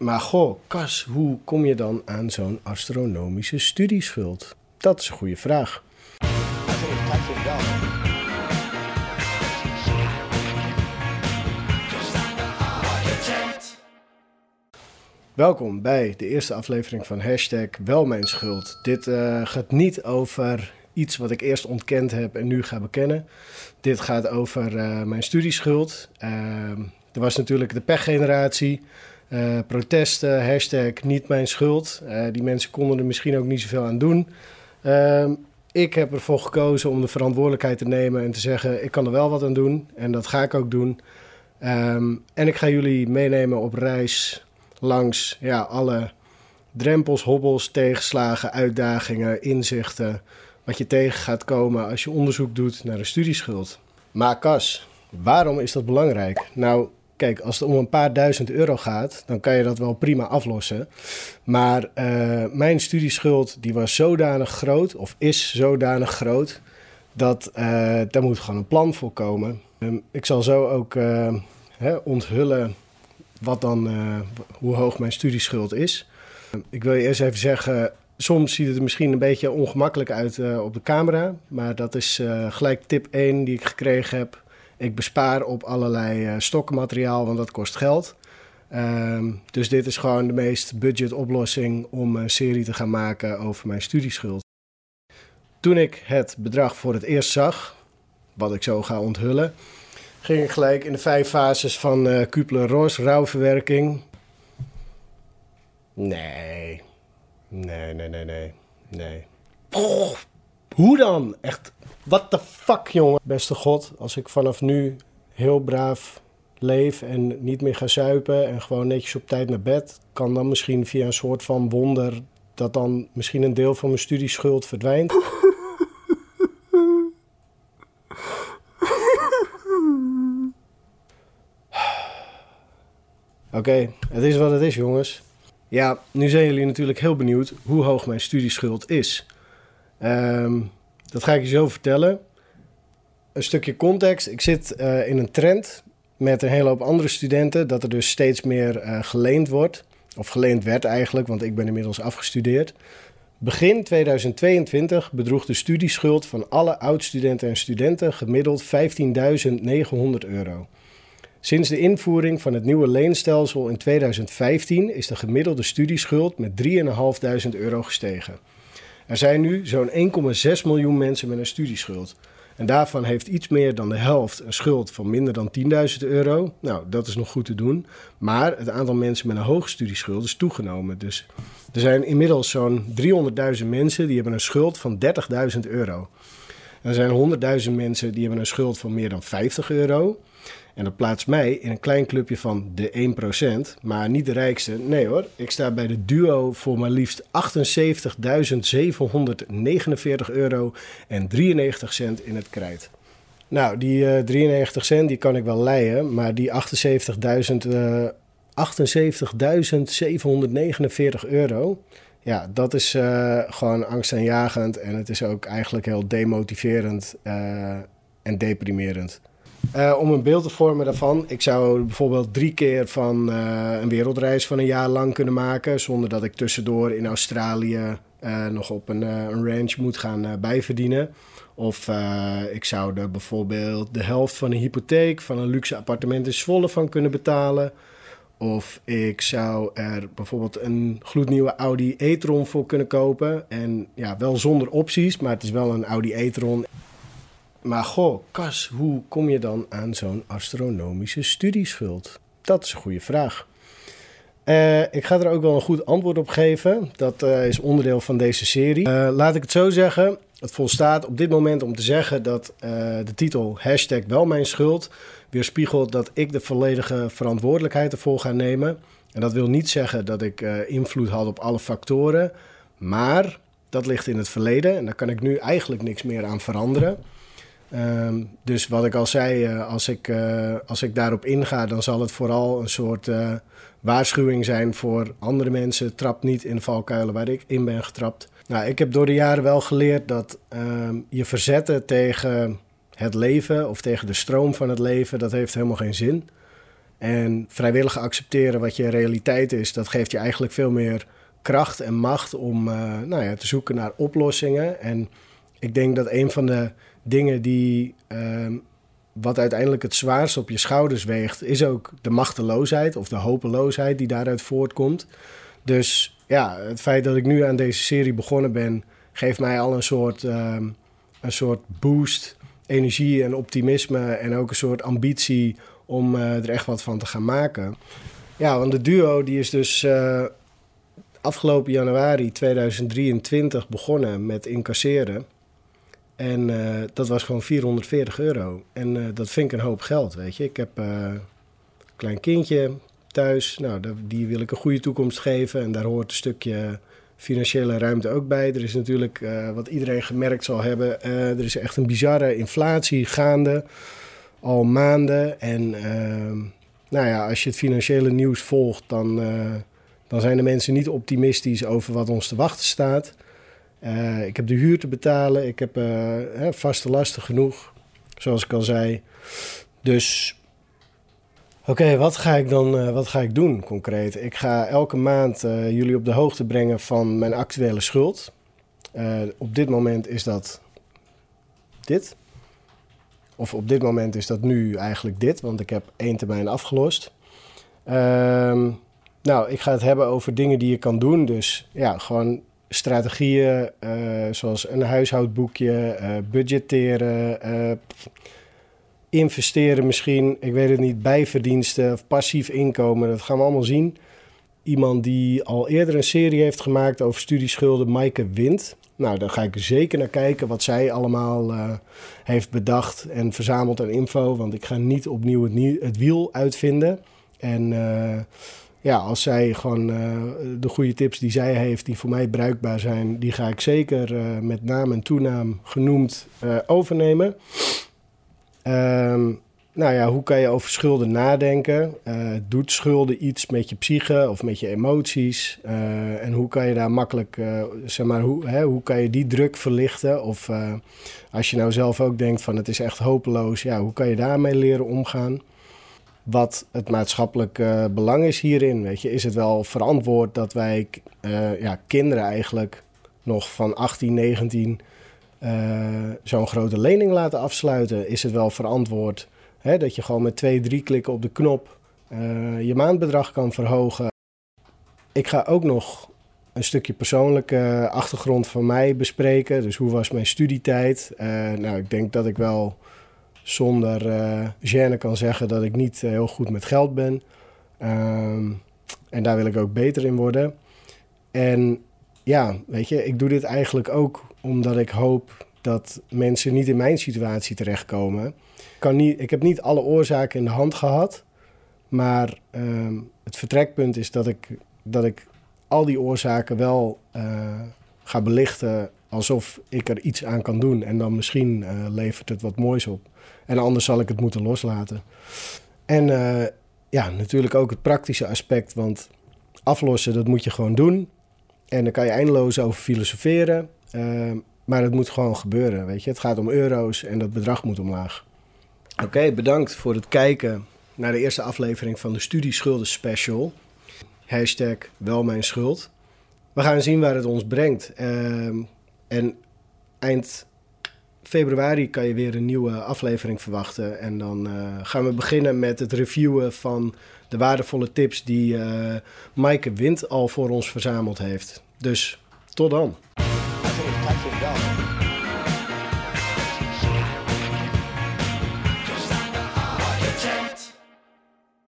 Maar goh, Kas, hoe kom je dan aan zo'n astronomische studieschuld? Dat is een goede vraag. Welkom bij de eerste aflevering van hashtag Schuld. Dit uh, gaat niet over iets wat ik eerst ontkend heb en nu ga bekennen. Dit gaat over uh, mijn studieschuld. Uh, er was natuurlijk de pechgeneratie. Uh, protesten, hashtag niet mijn schuld. die mensen konden er misschien ook niet zoveel aan doen. Ehm, ik heb ervoor gekozen om de verantwoordelijkheid te nemen en te zeggen: ik kan er wel wat aan doen. En dat ga ik ook doen. Um, en ik ga jullie meenemen op reis langs ja, alle drempels, hobbels, tegenslagen, uitdagingen, inzichten. Wat je tegen gaat komen als je onderzoek doet naar een studieschuld. Maar Kas, waarom is dat belangrijk? Nou, kijk, als het om een paar duizend euro gaat, dan kan je dat wel prima aflossen. Maar uh, mijn studieschuld die was zodanig groot, of is zodanig groot, dat uh, daar moet gewoon een plan voor komen. Um, ik zal zo ook uh, hè, onthullen wat dan, hoe hoog mijn studieschuld is. Ik wil je eerst even zeggen, soms ziet het er misschien een beetje ongemakkelijk uit op de camera. Maar dat is gelijk tip 1 die ik gekregen heb. Ik bespaar op allerlei uh, stokkenmateriaal, want dat kost geld. Um, dus dit is gewoon de meest budget oplossing om een serie te gaan maken over mijn studieschuld. Toen ik het bedrag voor het eerst zag, wat ik zo ga onthullen, ging ik gelijk in de vijf fases van uh, Kupler-Ross, rouwverwerking. Nee, nee, nee, nee, nee, nee. Hoe dan? Echt, what the fuck, jongen? Beste God, als ik vanaf nu heel braaf leef en niet meer ga zuipen en gewoon netjes op tijd naar bed, kan dan misschien via een soort van wonder dat dan misschien een deel van mijn studieschuld verdwijnt. Oké, okay, het is wat het is, jongens. Ja, nu zijn jullie natuurlijk heel benieuwd hoe hoog mijn studieschuld is. Um, dat ga ik je zo vertellen. Een stukje context. Ik zit uh, in een trend met een hele hoop andere studenten dat er dus steeds meer uh, geleend wordt. Of geleend werd eigenlijk, want ik ben inmiddels afgestudeerd. Begin 2022 bedroeg de studieschuld van alle oud-studenten en studenten gemiddeld 15.900 euro. Sinds de invoering van het nieuwe leenstelsel in 2015 is de gemiddelde studieschuld met 3.500 euro gestegen. Er zijn nu zo'n 1,6 miljoen mensen met een studieschuld. En daarvan heeft iets meer dan de helft een schuld van minder dan 10.000 euro. Nou, dat is nog goed te doen. Maar het aantal mensen met een hoge studieschuld is toegenomen. Dus er zijn inmiddels zo'n 300.000 mensen die hebben een schuld van 30.000 euro. Er zijn 100.000 mensen die hebben een schuld van meer dan 50 euro. En dat plaatst mij in een klein clubje van de 1%, maar niet de rijkste. Nee hoor, ik sta bij de duo voor maar liefst 78.749 euro en 93 cent in het krijt. Nou, die uh, eh, 93 cent die kan ik wel leien, maar die 78.000 uh, 78.749 euro, ja, dat is uh, gewoon angstaanjagend en het is ook eigenlijk heel demotiverend en deprimerend. Uh, om een beeld te vormen daarvan, ik zou bijvoorbeeld drie keer van uh, een wereldreis van een jaar lang kunnen maken, zonder dat ik tussendoor in Australië uh, nog op een, een ranch moet gaan bijverdienen. Of ik zou er bijvoorbeeld de helft van een hypotheek van een luxe appartement in Zwolle van kunnen betalen. Of ik zou er bijvoorbeeld een gloednieuwe Audi e-tron voor kunnen kopen. En ja, wel zonder opties, maar het is wel een Audi e-tron. Maar goh, Kas, hoe kom je dan aan zo'n astronomische studieschuld? Dat is een goede vraag. Uh, ik ga er ook wel een goed antwoord op geven. Dat uh, is onderdeel van deze serie. Uh, laat ik het zo zeggen. Het volstaat op dit moment om te zeggen dat de titel hashtag wel mijn schuld weerspiegelt dat ik de volledige verantwoordelijkheid ervoor ga nemen. En dat wil niet zeggen dat ik invloed had op alle factoren. Maar dat ligt in het verleden en daar kan ik nu eigenlijk niks meer aan veranderen. Um, dus wat ik al zei, uh, als, ik, uh, als ik daarop inga, dan zal het vooral een soort uh, waarschuwing zijn voor andere mensen. Trap niet in valkuilen waar ik in ben getrapt. Nou, ik heb door de jaren wel geleerd dat um, je verzetten tegen het leven of tegen de stroom van het leven, dat heeft helemaal geen zin. En vrijwillig accepteren wat je realiteit is, dat geeft je eigenlijk veel meer kracht en macht om nou ja, te zoeken naar oplossingen. En ik denk dat een van de dingen die uh, wat uiteindelijk het zwaarst op je schouders weegt, is ook de machteloosheid of de hopeloosheid die daaruit voortkomt. Dus ja, het feit dat ik nu aan deze serie begonnen ben, geeft mij al een soort, uh, een soort boost, energie en optimisme en ook een soort ambitie om uh, er echt wat van te gaan maken. Ja, want de duo die is dus uh, afgelopen januari 2023 begonnen met incasseren. En uh, dat was gewoon 440 euro. En uh, dat vind ik een hoop geld, weet je. Ik heb uh, een klein kindje thuis. Nou, die wil ik een goede toekomst geven. En daar hoort een stukje financiële ruimte ook bij. Er is natuurlijk, wat iedereen gemerkt zal hebben... er is echt een bizarre inflatie gaande. Al maanden. En ehm, nou ja, als je het financiële nieuws volgt... dan, dan zijn de mensen niet optimistisch over wat ons te wachten staat... Uh, ik heb de huur te betalen. Ik heb uh, vaste lasten genoeg, zoals ik al zei. Dus oké, wat ga ik dan uh, wat ga ik doen concreet? Ik ga elke maand jullie op de hoogte brengen van mijn actuele schuld. op dit moment is dat dit. Of op dit moment is dat nu eigenlijk dit, want ik heb één termijn afgelost. Ehm, nou, ik ga het hebben over dingen die je kan doen. Dus ja, gewoon strategieën uh, zoals een huishoudboekje, uh, budgetteren, uh, investeren misschien, ik weet het niet, bijverdiensten of passief inkomen. Dat gaan we allemaal zien. Iemand die al eerder een serie heeft gemaakt over studieschulden, Maaike Wind. Nou, daar ga ik zeker naar kijken wat zij allemaal heeft bedacht en verzameld aan info. Want ik ga niet opnieuw het, het wiel uitvinden. En ja, als zij gewoon uh, de goede tips die zij heeft, die voor mij bruikbaar zijn, die ga ik zeker uh, met naam en toenaam genoemd uh, overnemen. Um, nou ja, hoe kan je over schulden nadenken? doet schulden iets met je psyche of met je emoties? en hoe kan je daar makkelijk, zeg maar, hoe, hè, hoe kan je die druk verlichten? Of als je nou zelf ook denkt van het is echt hopeloos, ja, hoe kan je daarmee leren omgaan? Wat het maatschappelijk belang is hierin. Weet je, is het wel verantwoord dat wij uh, ja, kinderen eigenlijk nog van 18, 19 uh, zo'n grote lening laten afsluiten? Is het wel verantwoord hè, dat je gewoon met twee, drie klikken op de knop eh, je maandbedrag kan verhogen? Ik ga ook nog een stukje persoonlijke achtergrond van mij bespreken. Dus hoe was mijn studietijd? nou, ik denk dat ik wel zonder uh, gêne kan zeggen dat ik niet eh, heel goed met geld ben. Um, en daar wil ik ook beter in worden. En ja, weet je, ik doe dit eigenlijk ook omdat ik hoop dat mensen niet in mijn situatie terechtkomen. Ik, kan niet, ik heb niet alle oorzaken in de hand gehad, maar um, het vertrekpunt is dat ik, dat ik al die oorzaken wel uh, ga belichten alsof ik er iets aan kan doen. En dan misschien uh, levert het wat moois op. En anders zal ik het moeten loslaten. En uh, ja, natuurlijk ook het praktische aspect. Want aflossen, dat moet je gewoon doen. En daar kan je eindeloos over filosoferen. Uh, maar het moet gewoon gebeuren, weet je. Het gaat om euro's en dat bedrag moet omlaag. Oké, bedankt voor het kijken naar de eerste aflevering van de Studieschulden Special. Hashtag wel schuld. We gaan zien waar het ons brengt. Uh, en eind februari kan je weer een nieuwe aflevering verwachten. En dan uh, gaan we beginnen met het reviewen van de waardevolle tips die uh, Maaike Wind al voor ons verzameld heeft. Dus tot dan.